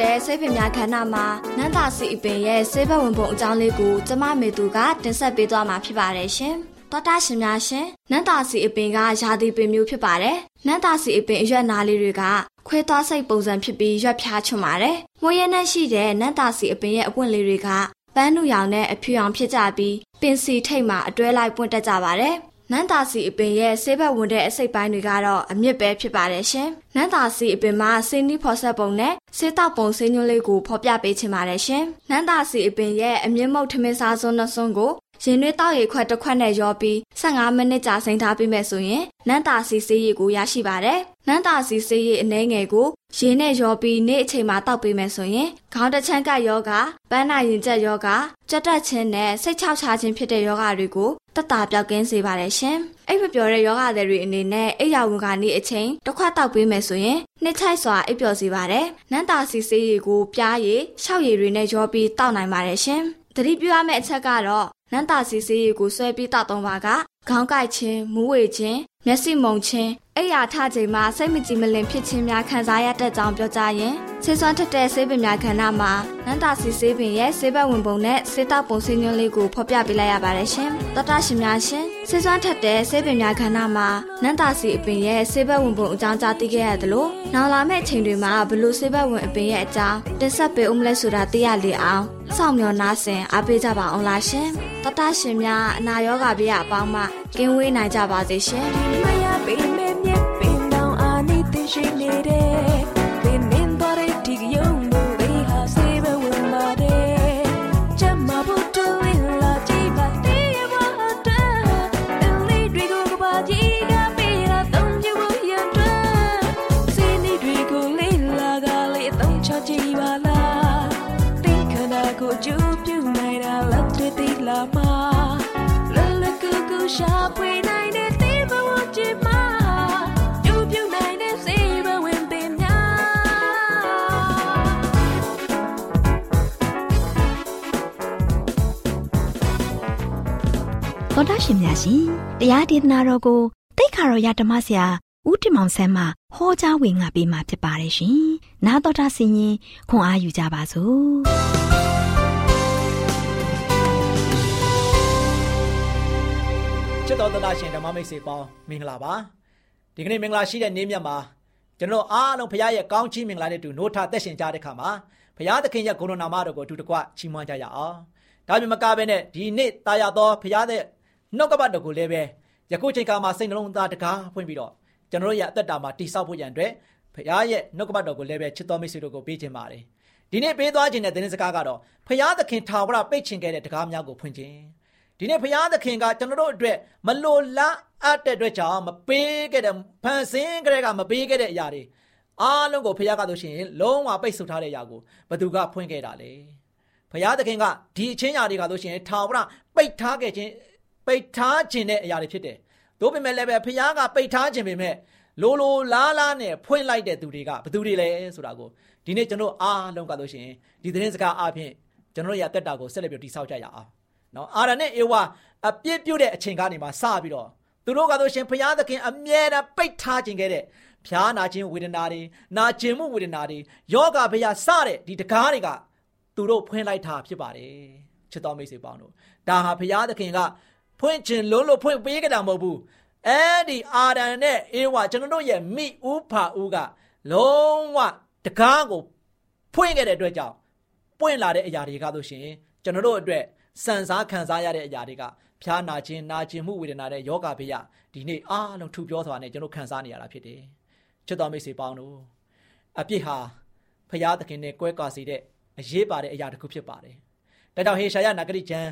တဲ့ဆေးပင်များခန္ဓာမှာနန္တာစီအပင်ရဲ့ဆေးဘက်ဝင်ပုံအကြောင်းလေးကိုကျမမေသူကတင်ဆက်ပေးသွားမှာဖြစ်ပါတယ်ရှင်။သောတာရှင်များရှင်နန္တာစီအပင်ကယာတိပင်မျိုးဖြစ်ပါတယ်။နန္တာစီအပင်အရွက်နာလေးတွေကခွဲသွားစိတ်ပုံစံဖြစ်ပြီးရွက်ဖြားချွတ်ပါတယ်။မွေးရနှက်ရှိတဲ့နန္တာစီအပင်ရဲ့အပွင့်လေးတွေကပန်းနုရောင်နဲ့အဖြူရောင်ဖြစ်ကြပြီးပင်စီထိတ်မှာအတွဲလိုက်ပွင့်တက်ကြပါတယ်။ နန်းသာစီအပင်ရဲ့ဆေးဘက်ဝင်တဲ့အစိတ်ပိုင်းတွေကတော့အမြင့်ပဲဖြစ်ပါတယ်ရှင်။နန်းသာစီအပင်မှာဆေးနီးဖော်ဆက်ပုံနဲ့ဆေးတောက်ပုံဆေးညွှန်းလေးကိုဖော်ပြပေးချင်ပါတယ်ရှင်။နန်းသာစီအပင်ရဲ့အမြင့်မုတ်ထမင်းစားစွန်းနှစွန်းကိုရင်နွေးတောက်ရီခွက်တစ်ခွက်နဲ့ရောပြီး15မိနစ်ကြာစိမ်းထားပြီးမယ်ဆိုရင်နန်းသာစီဆေးရည်ကိုရရှိပါတယ်။နန်းသာစီဆေးရည်အနှဲငယ်ကိုရေနဲ့ရောပြီးနေ့အချိန်မှာတောက်ပေးမယ်ဆိုရင်ခေါင်းတချမ်းကယောဂပန်းနာရင်ကျက်ယောဂကြက်တက်ခြင်းနဲ့စိတ်ချောက်ချခြင်းဖြစ်တဲ့ယောဂတွေကိုတက်တာပြောက်ကင်းစေပါတယ်ရှင်။အိပ်မပျော်တဲ့ယောဂတွေအနေနဲ့အိပ်ရာဝန်ကနေအချိန်တစ်ခွက်တောက်ပေးမယ်ဆိုရင်နှစ်ချိုက်စွာအိပ်ပျော်စေပါတယ်။နန်းတာစီဆေးရည်ကိုပြားရည်၊ရှောက်ရည်တွေနဲ့ရောပြီးတောက်နိုင်ပါတယ်ရှင်။သတိပြုရမယ့်အချက်ကတော့နန်းတာစီဆေးရည်ကိုဆွဲပြီးတောက်သုံးပါကခေါင်းကိုက်ခြင်းမူးဝေခြင်းမျက်စိမုံခြင်းအိယာထချိန်မှာစိတ်မကြည်မလင်ဖြစ်ခြင်းများခံစားရတတ်ကြောင်းပြောကြားရင်ဆေးစွမ်းထက်တဲ့ဆေးပင်များခန္ဓာမှာနန္တာစီဆေးပင်ရဲ့ဆေးဘက်ဝင်ပုံနဲ့ဆေးတောက်ပုံဆေးညွှန်းလေးကိုဖော်ပြပေးလိုက်ရပါတယ်ရှင်။သောတာရှင်များရှင်ဆေးစွမ်းထက်တဲ့ဆေးပင်များခန္ဓာမှာနန္တာစီအပင်ရဲ့ဆေးဘက်ဝင်ပုံအကြောင်းကြားသိခဲ့ရသလိုနောက်လာမယ့်ချိန်တွေမှာဘလို့ဆေးဘက်ဝင်အပင်ရဲ့အကြောင်းတင်ဆက်ပေးဦးမလဲဆိုတာသိရလေအောင်စောင့်မျှော်နားဆင်အားပေးကြပါအောင်လားရှင်။သောတာရှင်များအနာရောဂါပြရအပေါင်းမှ ကင်းဝေးနိုင်ကြပါစေရှင်။မရပေမဲ့မြက်ပင်တောင်အာနိသင်ရှိနေတဲ့ ရှာဖွေနိုင်တဲ့သေဘဝချစ်မှာပြုပြုနိုင်တဲ့စေဘဝင်ပင်များသောတာရှင်များရှင်တရားဒေသနာတော်ကိုတိတ်ခါတော်ရဓမ္မဆရာဦးတင်မောင်ဆန်းမှဟောကြားဝင်ငါပေးมาဖြစ်ပါတယ်ရှင်။နာတော်တာဆင်ရင်ခွန်အားယူကြပါစို့။ ချစ်တော်သဒ္ဒရှင်ဓမ္မမိတ်ဆွေပေါင်းမင်္ဂလာပါဒီကနေ့မင်္ဂလာရှိတဲ့နေ့မြတ်မှာကျွန်တော်အားလုံးဘုရားရဲ့ကောင်းချီးမင်္ဂလာနဲ့တူနိုးထသက်ရှင်ကြတဲ့ခါမှာဘုရားသခင်ရဲ့ဂုဏနာမတော်ကိုအတူတကွချီးမွမ်းကြရအောင်ဒါပြင်မကဘဲနဲ့ဒီနေ့တာယာတော်ဘုရားတဲ့နှုတ်ကပတ်တော်ကိုလည်းပဲယခုချိန်ခါမှာစိတ်နှလုံးသားတကားဖွင့်ပြီးတော့ကျွန်တော်ရဲ့အသက်တာမှာတိဆောက်ဖို့ရန်အတွက်ဘုရားရဲ့နှုတ်ကပတ်တော်ကိုလည်းပဲချစ်တော်မိတ်ဆွေတို့ကိုပေးခြင်းပါတယ်ဒီနေ့ပေးသွားခြင်းတဲ့သတင်းစကားကတော့ဘုရားသခင်ထာဝရပိတ်ချင်ခဲ့တဲ့တကားများကိုဖွင့်ခြင်း ဒီနေ့ဘုရားသခင်ကကျွန်တော်တို့အတွက်မလိုလားအပ်တဲ့အတွက်ကြောင့်မပေးခဲ့တဲ့ဖန်ဆင်းကြတဲ့ကမပေးခဲ့တဲ့အရာတွေအားလုံးကိုဘုရားကဆိုရှင်လုံးဝပိတ်ဆို့ထားတဲ့အရာကိုဘသူကဖွင့်ခဲ့တာလေဘုရားသခင်ကဒီအချင်းရာတွေကဆိုရှင်ထာဝရပိတ်ထားခဲ့ခြင်းပိတ်ထားခြင်းတဲ့အရာတွေဖြစ်တယ်။တို့ပေမဲ့လည်းပဲဘုရားကပိတ်ထားခြင်းပေမဲ့လိုလိုလားလားနဲ့ဖွင့်လိုက်တဲ့သူတွေကဘသူတွေလဲဆိုတာကိုဒီနေ့ကျွန်တော်အားလုံးကဆိုရှင်ဒီသတင်းစကားအားဖြင့်ကျွန်တော်ရဲ့အသက်တာကိုဆက်လက်ပြီးတိဆောက်ကြရအောင်။ နော်အာရနဲ့အေဝါအပြစ်ပြုတ်တဲ့အချိန်ကနေမှစပြီးတော့သူတို့ကဆိုရှင်ဘုရားသခင်အမြဲတမ်းပိတ်ထားခြင်းခဲ့တဲ့ဖျားနာခြင်းဝေဒနာတွေနာကျင်မှုဝေဒနာတွေယောဂဘုရားစတဲ့ဒီတကားတွေကသူတို့ဖွင့်လိုက်တာဖြစ်ပါတယ်ချစ်တော်မိတ်ဆွေပေါင်းတို့ဒါဟာဘုရားသခင်ကဖွင့်ခြင်းလုံးလို့ဖွင့်ပေးကြတာမဟုတ်ဘူးအဲ့ဒီအာရန်နဲ့အေဝါကျွန်တော်တို့ရဲ့မိဥဖာဥကလုံးဝတကားကိုဖွင့်ခဲ့တဲ့အတွက်ကြောင့်ပွင့်လာတဲ့အရာတွေကဆိုရှင်ကျွန်တော်တို့အတွက် စံစားခံစားရတဲ့အရာတွေကဖျားနာခြင်းနာခြင်းမှုဝေဒနာတဲ့ယောဂဘေးရဒီနေ့အားလုံးထူပြောစွာနဲ့ကျွန်တော်ခံစားနေရတာဖြစ်တယ်။ချစ်တော်မိတ်ဆွေပေါင်းတို့အပြစ်ဟာဖျားသခင်နဲ့ကွဲကွာစေတဲ့အရေးပါတဲ့အရာတစ်ခုဖြစ်ပါတယ်။ဒါကြောင့်ဟေရှာယနဂရိကျမ်း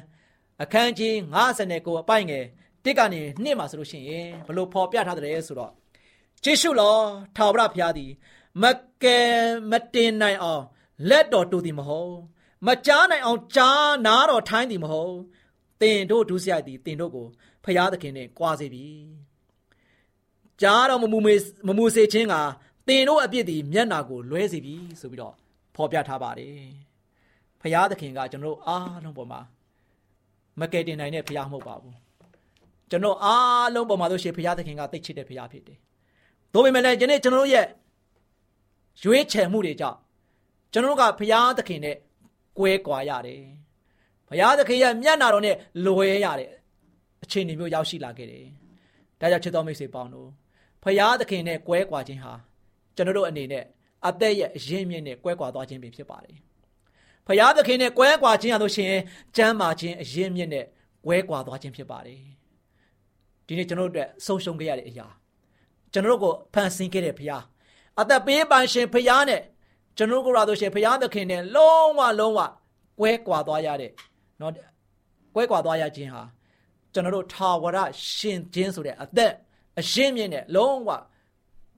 အခန်းကြီး59အပိုင်ငယ်တစ်ကနေနှစ်မှာဆိုလို့ရှိရင်ဘလို့ဖော်ပြထားတယ်ဆိုတော့ကျေးဇူးတော်ထာဝရဘုရားသည် မကယ်မတင်နိုင်အောင်လက်တော်တူသည်မဟုတ် မကြားနိုင်အောင်ကြားနာတော်ထိုင်းသည်မဟုတ်တင်တို့ဒုစရိုက်သည်တင်တို့ကိုဖျားသခင်နဲ့ကြွားစေပြီကြားတော်မမူမေမမူစေခြင်းကတင်တို့အပြစ်သည်မျက်နာကိုလွဲစေပြီဆိုပြီးတော့ဖော်ပြထားပါတယ်ဖျားသခင်ကကျွန်တော်တို့အားလုံးပေါ်မှာမကယ်တင်နိုင်တဲ့ဖျားမဟုတ်ပါဘူးကျွန်တော်အားလုံးပေါ်မှာလို့ရှိရင်ဖျားသခင်ကသိချစ်တဲ့ဖျားဖြစ်တယ်။ဒါပေမဲ့လည်းယနေ့ကျွန်တော်တို့ရဲ့ရွေးချယ်မှုတွေကြောင့်ကျွန်တော်တို့ကဖျားသခင်နဲ့ ကွဲကွာရတယ်။ဘုရားသခင်ရဲ့မျက်နာတော်နဲ့လွယ်ရတယ်အခြေအနေမျိုးရောက်ရှိလာခဲ့တယ်။ဒါကြောင့်ချစ်တော်မိတ်ဆွေပေါင်းတို့ဘုရားသခင်နဲ့ကွဲကွာခြင်းဟာကျွန်တော်တို့အနေနဲ့အသက်ရဲ့အရင်းမြစ်နဲ့ကွဲကွာသွားခြင်းပဲဖြစ်ပါတယ်။ဘုရားသခင်နဲ့ကွဲကွာခြင်းရလို့ရှိရင်ကျမ်းမာခြင်းအရင်းမြစ်နဲ့ကွဲကွာသွားခြင်းဖြစ်ပါတယ်။ဒီနေ့ကျွန်တော်တို့အတွက်ဆုံးရှုံးခဲ့ရတဲ့အရာကျွန်တော်တို့ကိုဖန်ဆင်းခဲ့တဲ့ဘုရားအသက်ပေးပန်ရှင်ဘုရားနဲ့ ကျွန်တော်တို့ကဆိုရှင်ဘုရားသခင်နဲ့လုံးဝလုံးဝကွဲကွာသွားရတဲ့เนาะကွဲကွာသွားရခြင်းဟာကျွန်တော်တို့ထာဝရရှင်ခြင်းဆိုတဲ့အသက်အရှင်းမြင့်နဲ့လုံးဝ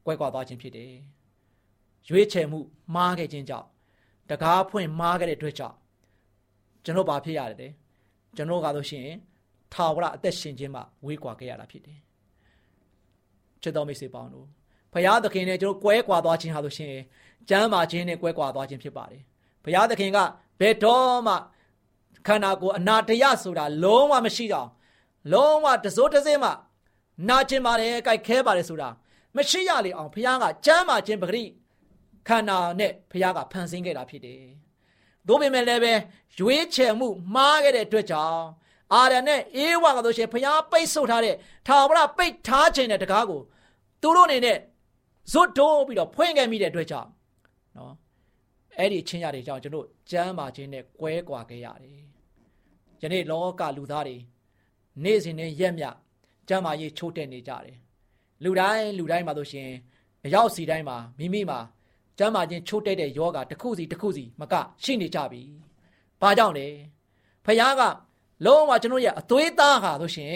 ကွဲကွာသွားခြင်းဖြစ်တယ်။ရွေးချယ်မှုမှားခဲ့ခြင်းကြောင့်တကားဖွင့်မှားခဲ့တဲ့အတွက်ကြောင့်ကျွန်တော်ဘာဖြစ်ရတယ်လဲ။ကျွန်တော်ကဆိုရှင်ထာဝရအသက်ရှင်ခြင်းမှာဝေးကွာခဲ့ရတာဖြစ်တယ်။ချစ်တော်မိတ်ဆွေပေါင်းတို့ဘုရားသခင်နဲ့ကျွန်တော်ကွဲကွာသွားခြင်းဟာလို့ရှင် ကျမ်းမာခြင်းနဲ့ကွဲကွာသွားခြင်းဖြစ်ပါတယ်။ဘုရားသခင်ကဘယ်တော့မှခန္ဓာကိုယ်အနာတရဆိုတာလုံးဝမရှိတော့လုံးဝတစိုးတစင်းမှနာကျင်ပါတယ်ကြိုက်ခဲပါတယ်ဆိုတာမရှိရလေအောင်ဘုရားကကြမ်းမာခြင်းပဂရိခန္ဓာနဲ့ဘုရားကဖန်ဆင်းခဲ့တာဖြစ်တယ်။သို့ပေမဲ့လည်းပဲရွေးချယ်မှုမှားခဲ့တဲ့အတွက်ကြောင့်အာရန်နဲ့အေဝါကတို့ရှင်ဘုရားပိတ်ဆို့ထားတဲ့ထာဝရပိတ်ထားခြင်းတဲ့တကားကိုသူတို့အနေနဲ့ဇွတ်တိုးပြီးတော့ဖွင့်ခဲ့မိတဲ့အတွက်ကြောင့်နော် အဲ့ဒီချင်းရတွေကြောင့်ကျွန်တော်ကြမ်းမာခြင်းနဲ့ကွဲကွာခဲ့ရတယ်။ယနေ့လောကလူသားတွေနေ့စဉ်နဲ့ရက်မြကြမ်းမာရေးချိုးတက်နေကြတယ်။လူတိုင်းလူတိုင်းမှာဆိုရှင်အရောက်စီတိုင်းမှာမိမိမှာကျမ်းမာခြင်းချိုးတဲ့တဲ့ယောဂတစ်ခုစီတစ်ခုစီမကရှိနေကြပြီ။ဘာကြောင့်လဲ။ဖခင်ကလုံးဝကျွန်တော်ရဲ့အသွေးသားဟာဆိုရှင်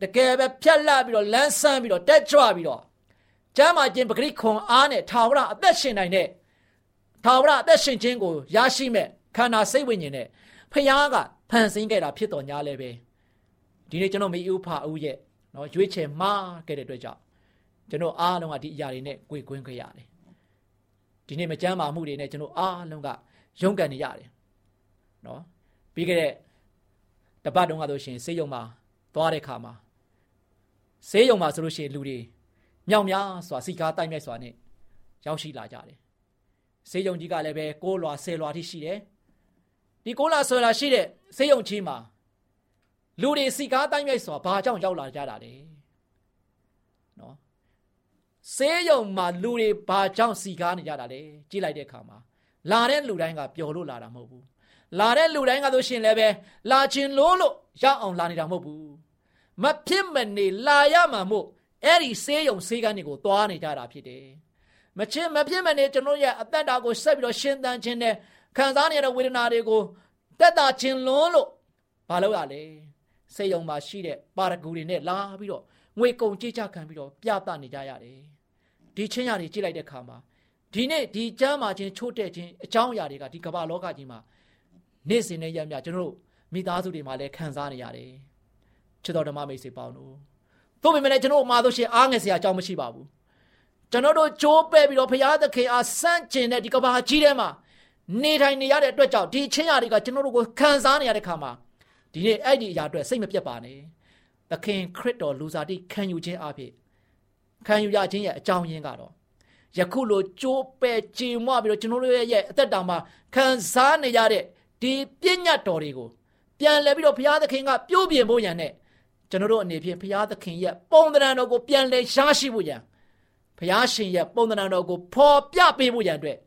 တကယ်ပဲဖြက်လက်ပြီးတော့လန်းဆန်းပြီးတော့တက်ကြွပြီးတော့ကျမ်းမာခြင်းပဂရိခွန်အားနဲ့ထာဝရအသက်ရှင်နိုင်တဲ့ ထာဝရအသက်ရှင်ခြင်းကိုရရှိမဲ့ခန္ဓာစိတ်ဝိညာဉ်နဲ့ဖခင်ကဖန်ဆင်းခဲ့တာဖြစ်တော်ညာလဲပဲဒီနေ့ကျွန်တော်မေဥဖာဦးရဲ့နော်ရွေးချယ်မှားခဲ့တဲ့အတွက်ကြောင့်ကျွန်တော်အားလုံးကဒီအရာတွေနဲ့ကြွေကွင်းခဲ့ရတယ်ဒီနေ့မကြမ်းမာမှုတွေနဲ့ကျွန်တော်အားလုံးကရုန်းကန်နေရတယ်နော်ပြီးခဲ့တဲ့တပတ်တုန်းကဆိုရှင်ဆေးရုံမှာသွားတဲ့ခါမှာဆေးရုံမှာဆိုလို့ရှိရင်လူတွေမြောက်များစွာစီကားတိုက်မြိုက်စွာနဲ့ရောက်ရှိလာကြတယ် ဆေးရုံကြီးကလည်းပဲ6လွာ10လွာထိရှိတယ်ဒီ6လွာ10လွာရှိတဲ့ဆေးရုံကြီးမှာလူတွေစီကားတိုက်မြိုက်စွာဘာကြောင့်ရောက်လာကြတာလဲနော်ဆေးရုံမှာလူတွေဘာကြောင့်စီကားနေကြတာလဲကြည့်လိုက်တဲ့အခါမှာလာတဲ့လူတိုင်းကပျော်လို့လာတာမဟုတ်ဘူးလာတဲ့လူတိုင်းကဆိုရှင်လည်းပဲလာခြင်းလို့လို့ရောက်အောင်လာနေတာမဟုတ်ဘူးမဖြစ်မနေလာရမှာမို့အဲ့ဒီဆေးရုံဆေးကန်းတွေကိုသွားနေကြတာဖြစ်တယ် မချင်းမဖြစ်မနေကျွန်တော်ရဲ့အသက်တာကိုဆက်ပြီးတော့ရှင်းသန်ခြင်းနဲ့ခံစားနေရတဲ့ဝေဒနာတွေကိုတက်တာခြင်းလွန်းလို့ဘာလို့ရလဲဆေးရုံမှာရှိတဲ့ပါရဂူတွေနဲ့လာပြီးတော့ငွေကုန်ကြေးချခံပြီးတော့ပြသနေကြရတယ်ဒီချင်းရတွေကြည့်လိုက်တဲ့အခါမှာဒီနေ့ဒီကျမ်းမာခြင်းချို့တဲ့ခြင်းအကြောင်းအရာတွေကဒီကမ္ဘာလောကကြီးမှာနေ့စဉ်နဲ့ရက်မြကျွန်တော်တို့မိသားစုတွေမှာလည်းခံစားနေရတယ်ချစ်တော်ဓမ္မမိတ်ဆွေပေါင်းတို့သို့ပေမဲ့လည်းကျွန်တော်မှာဆိုရှင်အားငယ်စရာအကြောင်းမရှိပါဘူး ကျွန်တော်တို့ကြိုးပဲ့ပြီးတော့ဘုရားသခင်အားစန့်ကျင်တဲ့ဒီကမ္ဘာကြီးထဲမှာနေထိုင်နေရတဲ့အတွက်ကြောင့်ဒီချင်းရာတွေကကျွန်တော်တို့ကိုခံစားနေရတဲ့ခါမှာဒီနေ့အဲ့ဒီအရာအတွက်စိတ်မပြတ်ပါနဲ့သခင်ခရစ်တော်လူစားတိခံယူခြင်းအဖြစ်ခံယူရခြင်းရဲ့အကြောင်းရင်းကတော့ယခုလိုကြိုးပဲ့ကြည်မွပြီးတော့ကျွန်တော်တို့ရဲ့အသက်တာမှာခံစားနေရတဲ့ဒီပြည့်ညတ်တော်တွေကိုပြန်လဲပြီးတော့ဘုရားသခင်ကပြုပြင်ဖို့ရန်နဲ့ကျွန်တော်တို့အနေဖြင့်ဘုရားသခင်ရဲ့ပုံသဏ္ဍာန်တော်ကိုပြန်လဲရရှိဖို့ရန် ဘုရားရှင်ရဲ့ပုံသဏ္ဍာန်တော်ကိုဖော်ပြပေးဖို့ရန်အတွက်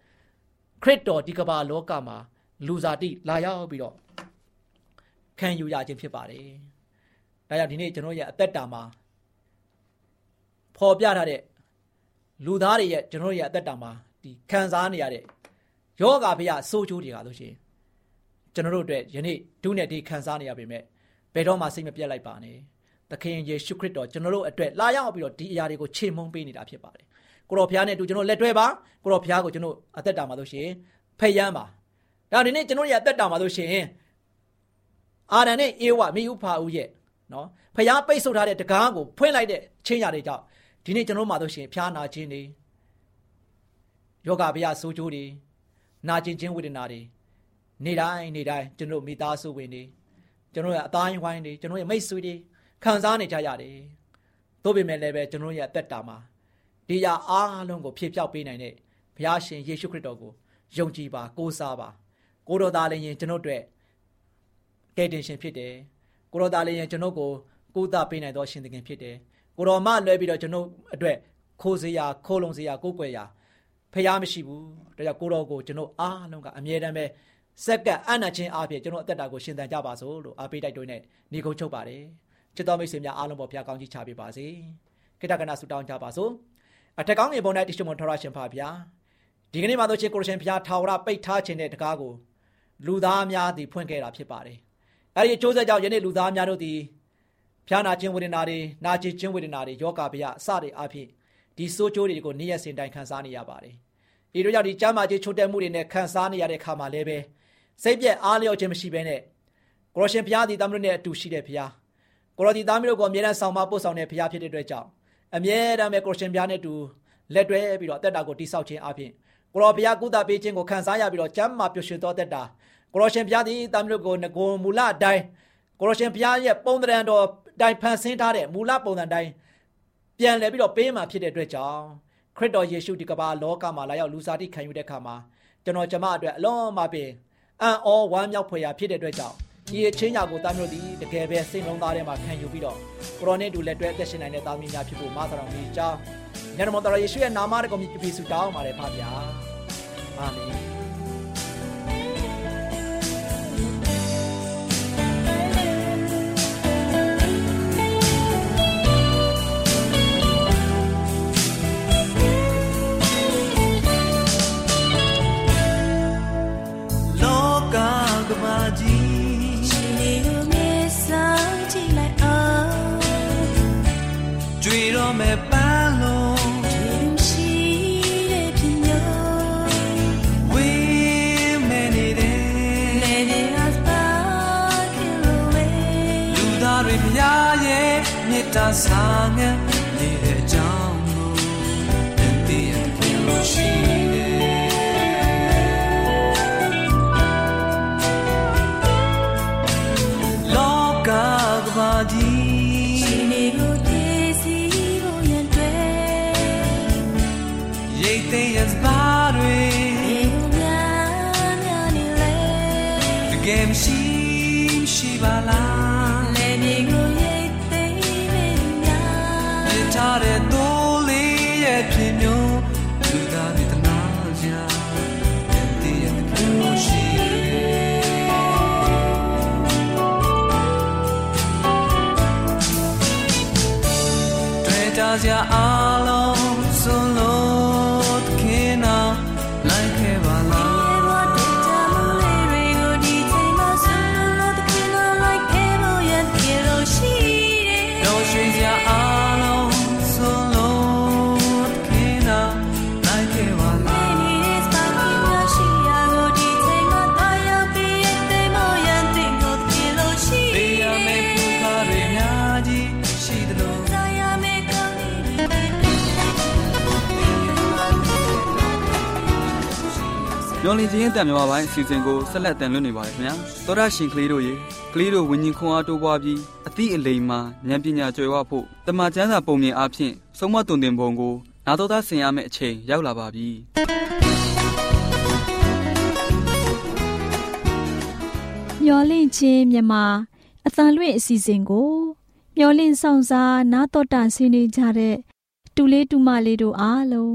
ခရစ်တော်ဒီကမ္ဘာလောကမှာလူစားတိလာရောက်ပြီးတော့ခံယူရခြင်းဖြစ်ပါတယ်။ဒါကြောင့်ဒီနေ့ကျွန်တော်ရဲ့အသက်တာမှာဖော်ပြထားတဲ့လူသားတွေရဲ့ကျွန်တော်ရဲ့အသက်တာမှာဒီခံစားနေရတဲ့ယောဂဗျာဆိုးချိုးတွေကလို့ရှိရင်ကျွန်တော်တို့အတွက်ယနေ့ဒုနဲ့ဒီခံစားနေရပေမဲ့ဘယ်တော့မှစိတ်မပြတ်လိုက်ပါနဲ့ သခင်ယေရှုခရစ်တော်ကျွန်တော်တို့အတွက်လာရောက်ပြီးတော့ဒီအရာတွေကိုခြေမုံပေးနေတာဖြစ်ပါတယ်ကိုတော်ဖျားနဲ့အတူကျွန်တော်လက်တွဲပါကိုတော်ဖျားကိုကျွန်တော်အသက်တာမှာလို့ရှိရင်ဖယမ်းပါဒါဒီနေ့ကျွန်တော်ရဲ့အသက်တာမှာလို့ရှိရင်အာရန်နဲ့အေဝမိဥဖာဦးရဲ့နော်ဖျားပိတ်ဆို့ထားတဲ့တကားကိုဖွင့်လိုက်တဲ့ချင်းရာတွေကြောင့်ဒီနေ့ကျွန်တော်မှာလို့ရှိရင်ဖျားနာခြင်းတွေယောဂဗျာဆိုးကျိုးတွေနာကျင်ခြင်းဝေဒနာတွေနေတိုင်းနေတိုင်းကျွန်တော်မိသားစုဝင်တွေကျွန်တော်ရဲ့အသားဝိုင်းတွေကျွန်တော်ရဲ့မိတ်ဆွေတွေ ခံစားနေကြရတယ်။သို့ပေမဲ့လည်းပဲကျွန်တော်ရဲ့အသက်တာမှာဒီရာအားလုံးကိုဖြည့်ဖြောက်ပေးနိုင်တဲ့ဘုရားရှင်ယေရှုခရစ်တော်ကိုယုံကြည်ပါကိုးစားပါကိုတော်သားလည်းရင်ကျွန်တော်တို့ကယ်တင်ရှင်ဖြစ်တယ်။ကိုတော်သားလည်းရင်ကျွန်တော်ကိုကိုးသားပေးနိုင်သောရှင်သခင်ဖြစ်တယ်။ကိုတော်မလွဲပြီးတော့ကျွန်တော်အတွက်ခိုးစရာခိုးလုံစရာကိုးကွယ်ရာဖះမရှိဘူး။ဒါကြောင့်ကိုတော်ကိုကျွန်တော်အားလုံးကအမြဲတမ်းပဲစက္ကန့်အနာချင်းအားဖြင့်ကျွန်တော်အသက်တာကိုရှင်သန်ကြပါစို့လို့အားပေးတိုက်တွန်းနဲ့ညီကုန်းချုပ်ပါတယ် ချစ်တော်မိတ်ဆွေများအားလုံးပေါ်ဖျားကောင်းကြီးချပေးပါစေခိတ္တကနာဆုတောင်းကြပါစို့အထက်ကောင်းငယ်ပေါ်၌တရှိမွန်ထရရှင်ဖာဗျာဒီကနေ့မှာတော့ချစ်ကိုရရှင်ဖျားထာဝရပိတ်ထားခြင်းတဲ့တကားကိုလူသားများသည်ဖွင့်ခဲ့တာဖြစ်ပါတယ်အဲဒီအကျိုးဆက်ကြောင့်ယနေ့လူသားများတို့သည်ဖျားနာခြင်းဝေဒနာတွေနာကျင်ခြင်းဝေဒနာတွေယောဂဗျာအစတွေအဖြစ်ဒီဆိုးကျိုးတွေကိုနေ့ရက်စဉ်တိုင်းခံစားနေရပါတယ်ဒီတို့ကြောင့်ဒီကျမ်းမာခြင်းချို့တဲ့မှုတွေနဲ့ခံစားနေရတဲ့ခါမှာလည်းပဲစိတ်ပြက်အားလျော့ခြင်းမရှိဘဲနဲ့ကိုရရှင်ဘုရားသည်သားမတို့နဲ့အတူရှိတဲ့ဘုရား ကိုရဒီသားမျိုးကိုအမြဲတမ်းဆောင်မပို့ဆောင်တဲ့ဘုရားဖြစ်တဲ့အတွက်ကြောင့်အမြဲတမ်းပဲကိုရရှင်ဘုရားနဲ့အတူလက်တွဲပြီးတော့အသက်တာကိုတိဆောက်ခြင်းအပြင်ကိုရောဘုရားကုသပေးခြင်းကိုခံစားရပြီးတော့ကျမ်းမာပျော်ရွှင်သောအသက်တာကိုရရှင်ဘုရားသည်သားမျိုးကိုငကိုမူလအတိုင်းကိုရရှင်ဘုရားရဲ့ပုံသဏ္ဍာန်တော်တိုင်ဖန်ဆင်းထားတဲ့မူလပုံစံတိုင်းပြန်လည်ပြီးတော့ပေးမှဖြစ်တဲ့အတွက်ကြောင့်ခရစ်တော်ယေရှုဒီကမ္ဘာလောကမှာလာရောက်လူစားတိခံယူတဲ့အခါမှာကျွန်တော်ကျမအတွက်အလွန်မှပင်အံ့ဩဝမ်းမြောက်ဖွယ်ရာဖြစ်တဲ့အတွက်ကြောင့် ဒီအချင်းညာကိုတာမျိုးသည်တကယ်ပဲစိတ်လုံးသားထဲမှာခံယူပြီးတော့ကိုရိုနဲ့တူလက်တွဲအသက်ရှင်နိုင်တဲ့သားမီးများဖြစ်ဖို့မဆရာတော်ကြီးကြောင်းညနေမောတော်ယေရှုရဲ့နာမတော်ကိုမြည်ပြီးဆုတောင်းပါတယ်ဖပါဗျာအာမင် တာဆောင်ငယ်နေတဲ့ တွေ့ မျော်လင့်ခြင်းတန်မြမပိုင်းအစီအစဉ်ကိုဆက်လက်တင်လွှင့်နေပါတယ်ခင်ဗျာသောရရှင်ကလေးတို့ရေကလေးတို့ဝิญဉ်ခွန်အားတိုးပွားပြီးအသည့်အလိမ်မှာဉာဏ်ပညာကျွယ်ဝဖို့တမန်ကျမ်းစာပုံမြင်အားဖြင့်ဆုံးမတုန်တင်ပုံကိုနာတော်သားဆင်ရမယ့်အချိန်ရောက်လာပါပြီမျော်လင့်ခြင်းမြန်မာအသံလွင့်အစီအစဉ်ကိုမျော်လင့်ဆောင်စားနားတော်တာဆင်းနေကြတဲ့တူလေးတူမလေးတို့အားလုံး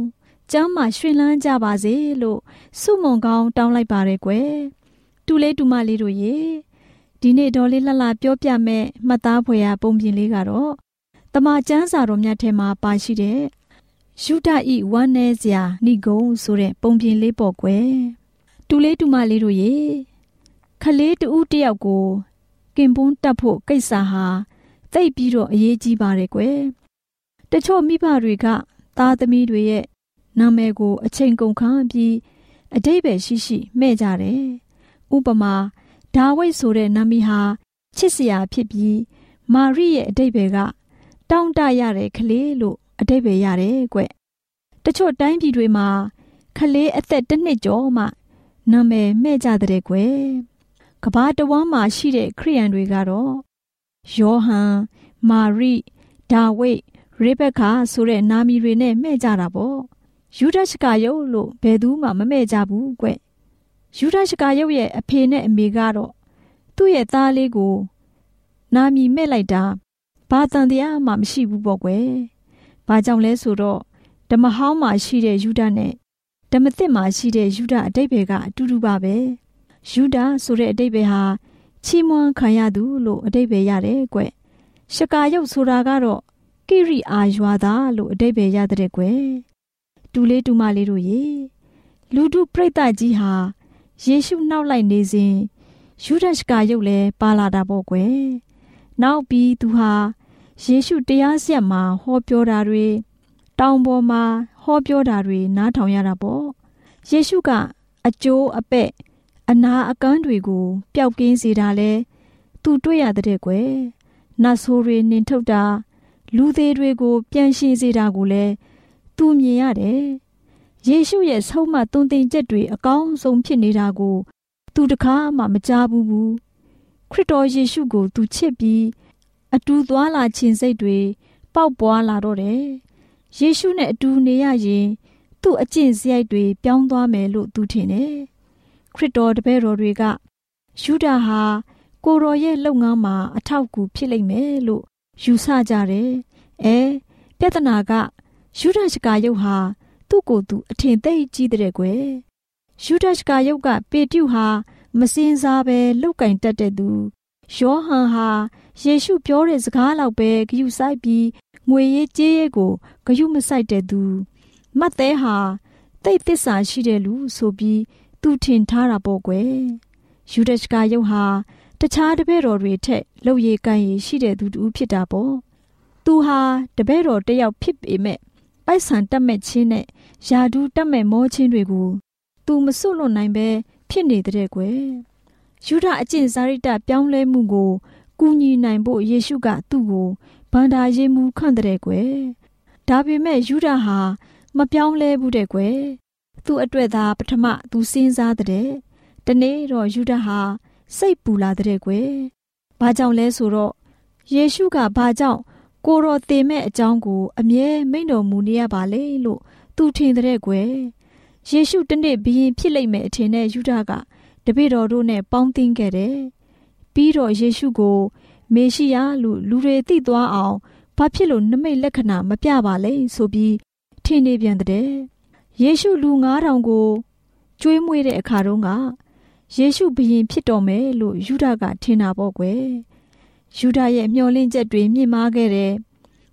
ကျမ်းမာရွှင်လန်းကြပါစေလို့ဆုမွန်ကောင်းတောင်းလိုက်ပါရယ်ကွယ်တူလေးတူမလေးတို့ရေဒီနေ့ဒေါ်လေးလှလှပြောပြမဲ့မှတ်သားဖွယ်ရာပုံပြင်လေးကတော့တမန်ကျမ်းစာတော်မြတ်ထဲမှာပါရှိတဲ့ယူဒဤဝမ်းနေစရာဏိဂုံဆိုတဲ့ပုံပြင်လေးပေါ့ကွယ်တူလေးတူမလေးတို့ရေခလေးတူဦးတယောက်ကိုကင်ပွန်းတက်ဖို့ကိစ္စဟာသိပ်ပြီးတော့အရေးကြီးပါတယ်ကွယ်တချို့မိဘတွေက သားသမီးတွေရဲ့ နာမည်ကိုအချိန်ကုန်ခန်းပြီးအတိတ်ပဲရှိရှိမှဲ့ကြတယ်ဥပမာဒါဝိတ်ဆိုတဲ့နာမည်ဟာချစ်စရာဖြစ်ပြီးမာရိရဲ့အတိတ်ပဲကတောင်းတရတဲ့ကလေးလို့အတိတ်ပဲရတယ်ကွတချို့တိုင်းပြည်တွေမှာကလေးအသက်တစ်နှစ်ကျော်မှနာမည်မှဲ့ကြတဲ့ကွယ်ကဘာတဝမ်းမှာရှိတဲ့ခရိယန်တွေကတော့ယောဟန်မာရိဒါဝိတ်ရေဘက်ကာဆိုတဲ့နာမည်တွေနဲ့မှဲ့ကြတာပေါ့ ယူဒရှကာယုတ်လို့ဘယ်သူမှမမှဲ့ကြဘူးကွယူဒရှကာယုတ်ရဲ့အဖေနဲ့အမေကတော့သူ့ရဲ့သားလေးကိုနာမည်မဲ့လိုက်တာဘာတန်တရားမှမရှိဘူးပေါ့ကွယ်ဘာကြောင့်လဲဆိုတော့ဓမ္မဟောင်းမှာရှိတဲ့ယူဒနဲ့ဓမ္မသစ်မှာရှိတဲ့ယူဒအတိတ်ဘယ်ကအတူတူပါပဲယူဒဆိုတဲ့အတိတ်ပဲဟာချီးမွမ်းခံရသူလို့အတိတ်ပဲရတယ်ကွ။ရှကာယုတ်ဆိုတာကတော့ကိရိအာရွာသားလို့အတိတ်ပဲရတဲ့ကွ။ တူလေးတူမလေးတို့ရေလူတုပြိတ္တကြီးဟာယေရှုနောက်လိုက်နေစဉ်ယူဒရှကာယုတ်လည်းပါလာတာပေါ့ကွယ်။နောက်ပြီးသူဟာယေရှုတရားဆက်မှာဟောပြောတာတွေတောင်ပေါ်မှာဟောပြောတာတွေနားထောင်ရတာပေါ့။ယေရှုကအကျိုးအပဲ့အနာအကန်းတွေကိုပျောက်ကင်းစေတာလဲသူတွေ့ရတဲ့ကွယ်နတ်ဆိုးတွေနင်ထုတ်တာလူသေးတွေကို ပြန်ရှင်းစေတာကိုလည်း သူမြင်ရတယ်ယေရှုရဲ့ဆုံးမသွန်သင်ချက်တွေအကောင်းဆုံးဖြစ်နေတာကို သူတကားမှမကြားဘူးဘူးခခရစ်တော်ယေရှုကို သူချစ်ပြီးအတူသွားလာခြင်းစိတ်တွေပေါက်ပွားလာတော့တယ်။ယေရှုနဲ့အတူနေရရင်သူ့အကျင့်စရိုက်တွေပြောင်းသွားမယ်လို့သူထင်တယ်။ခရစ်တော်တပည့်တော်တွေကယူဒာဟာကိုရောရဲ့လုပ်ငန်းမှာအထောက်အကူဖြစ်လိမ့်မယ်လို့ယူဆကြတယ်။အဲပြဿနာက ယူဒရှကာယုတ်ဟာသူ့ကိုယ်သူအထင်သိကြီးတဲ့ကွယ်။ယူဒရှကာယုတ်ကပေတျုဟာမစင်စားပဲလုတ်ကင်တတ်တဲ့သူယောဟန်ဟာယေရှုပြောတဲ့စကားလောက်ပဲဂယုဆိုင်ပြီးငွေရေးကြေးရေးကိုဂယုမဆိုင်တဲ့သူမတ်သေးဟာတိတ်သစ္စာရှိတဲ့လူဆိုပြီးသူထင်ထားတာပေါ့ကွယ်ယူဒရှကာယုတ်ဟာတခြားတပည့်တော်တွေထက်လှုပ်ရည်ကန်ရည်ရှိတဲ့သူတူဖြစ်တာပေါ့သူဟာတပည့်တော်တယောက်ဖြစ်ပေမဲ့ ပိုက်ဆံတက်မဲ့ချင်းနဲ့ယာဒူးတက်မဲ့မောချင်းတွေကိုသူမစွတ်လွတ်နိုင်ပဲဖြစ်နေတဲ့ကွယ်ယူဒအကျင့်စာရိတ္တပြောင်းလဲမှုကိုကူညီနိုင်ဖို့ယေရှုကသူ့ကိုဗန္ဒာရေးမှုခန့်တဲ့ကွယ်ဒါပေမဲ့ယူဒဟာမပြောင်းလဲဘူးတဲ့ကွယ်သူ့အတွက်သာပထမသူစဉ်းစားတဲ့တနေ့တော့ယူဒဟာစိတ်ပူလာတဲ့ကွယ်ဘာကြောင့်လဲဆိုတော့ယေရှုကဘာကြောင့် ကိုရောသေမဲ့အကြောင်းကို အမြဲမိန့်တော်မူနေရပါလေလို့သူထင်တဲ့ကွယ်ယေရှုတနေ့ဘရင်ဖြစ်လိမ့်မယ်အထင်နဲ့ယူဒကတပည့်တော်တို့နဲ့ပေါင်းသင်းခဲ့တယ်ပြီးတော့ယေရှုကို မေရှိယလို့လူတွေသိသွားအောင်ဘာဖြစ်လို့နမိတ်လက္ခဏာမပြပါလဲဆိုပြီးထင်နေပြန်တဲ့ယေရှုလူ9000ကိုကျွေးမွေးတဲ့အခါတုန်းကယေရှုဘုရင်ဖြစ်တော်မယ်လို့ယူဒကထင်တာပေါ့ကွယ် ယူဒရဲ့မျှော်လင့်ချက်တွေမြင့်မားခဲ့တယ်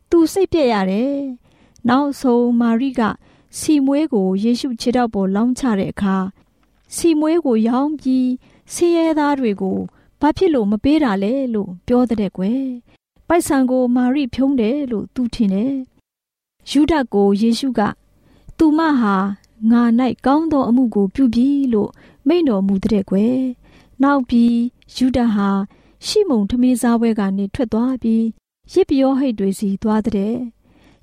သူစိတ်ပြက်ရတယ်နောက်ဆုံးမာရိကစီမွေးကိုယေရှုခြေထောက်ပေါ်လောင်းချတဲ့အခါစီမွေးကိုရောင်းပြီးဆင်းရဲသားတွေကိုဘာဖြစ်လို့မပေးတာလဲလို့ပြောတဲ့ကွယ်ပိုက်ဆံကိုမာရိဖြုံးတယ်လို့သူထင်တယ်ယူဒကိုယေရှုကသူမဟာငါ၌ကောင်းသောအမှုကိုပြုပြီလို့မိန့်တော်မူတဲ့ကွယ်နောက်ပြီးယူဒဟာ ရှိမုန်ထမင်းစားပွဲကနေထွက်သွားပြီးရစ်ပြောဟိတ်တွေစီသွားတဲ့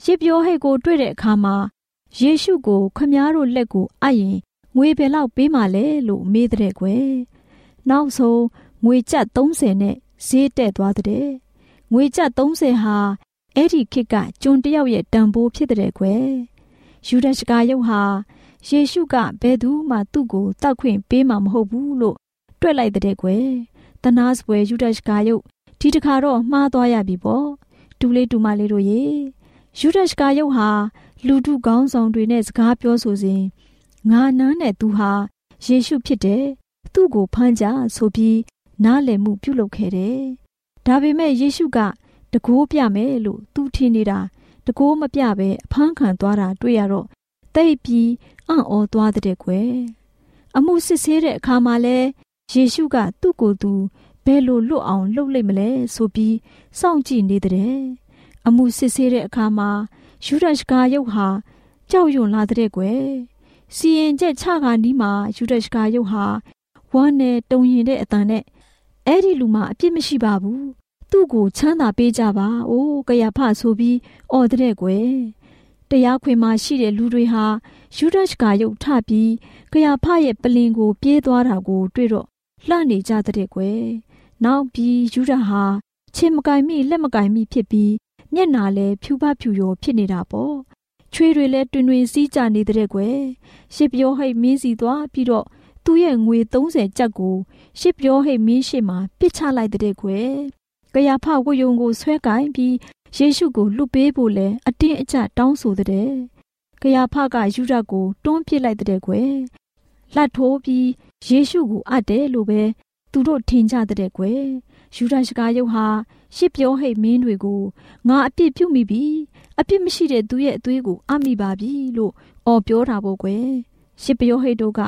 ရစ်ပြောဟိတ်ကိုတွေ့တဲ့အခါမှာယေရှုကိုခမားတို့လက်ကိုအပ်ရင်ငွေဘယ်လောက်ပေးမှလဲလို့မေးတဲ့ကွယ်နောက်ဆုံးငွေကျပ်30နဲ့ဈေးတက်သွားတဲ့ငွေကျပ်30ဟာအဲ့ဒီခေတ်ကကျွန်တယောက်ရဲ့တန်ဖိုးဖြစ်တဲ့ကွယ်ယူဒရှကာယုတ်ဟာယေရှုကဘယ်သူမှသူ့ကိုတောက်ခွင့်ပေးမှာမဟုတ်ဘူးလို့တွက်လိုက်တဲ့ကွယ် တနာစပွဲယူဒရှကာယုတ်ဒီတခါတော့မှားသွားရပြီပေါ့တူလေးတူမလေးတို့ရေယူဒရှကာယုတ်ဟာလူထုကောင်းဆောင်တွေနဲ့စကားပြောဆိုစဉ်ငါနန်းနဲ့သူဟာယေရှုဖြစ်တယ်သူ့ကိုဖမ်းကြဆိုပြီးနားလည်မှုပြုလုပ်ခဲ့တယ်ဒါပေမဲ့ယေရှုကတကိုးပြမယ်လို့သူထင်နေတာတကိုးမပြပဲအဖမ်းခံသွားတာတွေ့ရတော့တိတ်ပြီးအံ့ဩသွားတဲ့ကွယ်အမှုစစ်ဆေးတဲ့အခါမှာလဲ ယေရှုကသူ့ကိုယ်သူဘယ်လိုလွတ်အောင်လှုပ်လိုက်မလဲဆိုပြီးစောင့်ကြည့်နေတဲ့အမှုစစ်ဆေးတဲ့အခါမှာယူဒရှကာယုတ်ဟာကြောက်ရွံ့လာတဲ့ကွယ်စီရင်ချက်ချခါနီးမှာယူဒရှကာယုတ်ဟာဝမ်းနဲ့တုံရင်တဲ့အတန်နဲ့အဲ့ဒီလူမှာအပြစ်မရှိပါဘူးသူ့ကိုချမ်းသာပေးကြပါ။အိုးကရဖဆိုပြီးအော်တဲ့ကွယ်။တရားခွင်မှာရှိတဲ့လူတွေဟာယူဒရှ်ကရုပ်ထပြီးကရဖရဲ့ပလင်ကို ပြေးသွားတာကို တွေ့တော့ လှနေကြတဲ့ကွယ်။နောက်ပြီးယူဒဟာချင်းမကင်မိလက်မကင်မိဖြစ်ပြီးမျက်နာလဲဖြူပဖြူရောဖြစ်နေတာပေါ့။ချွေးတွေလည်းတွင်တွင်စီးကြနေတဲ့ကွယ်။ရှစ်ပြောဟိတ်မင်းစီသွားပြီးတော့သူ့ရဲ့ငွေ30ကျပ်ကိုရှစ်ပြောဟိတ်မင်းရှိမှပစ်ချလိုက်တဲ့ကွယ်ကယာဖဝတ်ယုံကိုဆွဲကင်ပြီးယေရှုကိုလွတ်ပေးဖို့လဲအတင်းအကျပ်တောင်းဆိုတဲ့ကယာဖကယူဒကိုတွန်းပစ်လိုက်တဲ့ကွယ်လှတ်ထိုးပြီး ယေရှုကိုအပ်တယ်လို့ပဲသူတို့ထင်ကြတဲ့ကွယ်ယူဒရှကာယုတ်ဟာရှစ်ပြောဟိတ်မင်းတွေကိုငါအပြစ်ပြုမိပြီအပြစ်မရှိတဲ့သူရဲ့အသွေးကိုအမိပါပြီလို့အော်ပြောတာပေါ့ကွယ်ရှစ်ပြောဟိတ်တို့က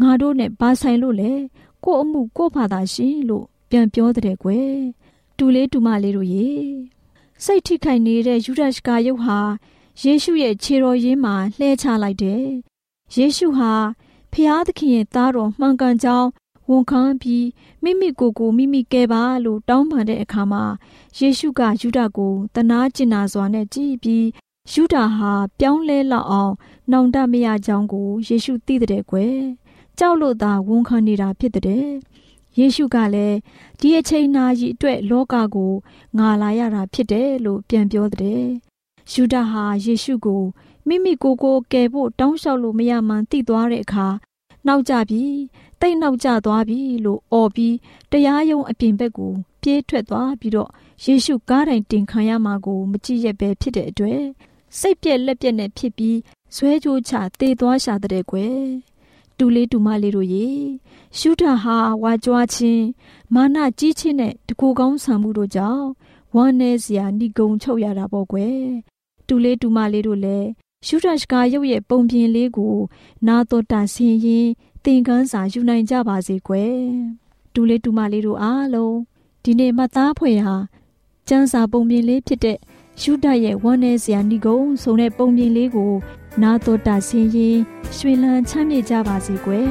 ငါတို့နဲ့ဘာဆိုင်လို့လဲကို့အမှုကို့ဘာသာရှင်လို့ပြန်ပြောတဲ့ကွယ်တူလေးတူမလေးတို့ရေစိတ်ထိခိုက်နေတဲ့ယူဒရှကာယုတ်ဟာယေရှုရဲ့ခြေတော်ရင်းမှာလှဲချလိုက်တယ်။ယေရှုဟာ ဖျားသခင်ရဲ့သားတော်မှန်ကန်ကြောင်းဝန်ခံပြီးမိမိကိုယ်ကိုမိမိကဲပါလို့တောင်းပန်တဲ့အခါမှာယေရှုကယူဒကိုတနာကျင်နာစွာနဲ့ကြည်ပြီးယူဒဟာပြောင်းလဲလောက်အောင်နောင်တမရကြောင်းကိုယေရှုသိတဲ့ကွယ်ကြောက်လို့သာဝန်ခံနေတာဖြစ်တဲ့ယေရှုကလည်းဒီအချိန်နာရီအတွက်လောကကိုငါလာရတာဖြစ်တယ်လို့ပြန်ပြောတဲ့။ယူဒာဟာယေရှုကို မိမိကိုယ်ကိုကယ်ဖို့တောင်းလျှောက်လို့မရမှန်းသိသွားတဲ့အခါနောက်ကျပြီတိတ်နောက်ကျသွားပြီလို့អော်ပြီးတရားရုံးအပြင်ဘက်ကိုပြေးထွက်သွားပြီးတော့ယေရှုကားတိုင်တင်ခံရမှာကိုမကြည့်ရက်ပဲဖြစ်တဲ့အတွက်စိတ်ပြက်လက်ပြက်နဲ့ဖြစ်ပြီးဇွဲကြိုးချတေသွားရှာတဲ့ကွယ်တူလေးတူမလေးတို့ရေရှုထာဟာဝါကြွားခြင်းမာနကြီးခြင်းနဲ့တကူကောင်းဆံမှုတို့ကြောင့်ဝမ်းနည်းစရာဏိဂုံချုပ်ရတာပေါ့ကွယ်တူလေးတူမလေးတို့လည်း ရှုထာရှကာရုပ်ရဲ့ပုံပြင်လေးကို နာတော်တာဆင်ရင်သင်ခန်းစာယူနိုင်ကြပါစေကွယ်တူလေးတူမလေးတို့အားလုံးဒီနေ့မှတ်သားဖွယ်ဟာကျန်းစာပုံပြင်လေးဖြစ်တဲ့ရှုဒရဲ့ဝမ်းနည်းစရာဏိဂုံဆုံတဲ့ပုံပြင်လေးကို နာတော်တာဆင်ရင်ရွှေလန်းချမ်းမြေ့ကြပါစေကွယ်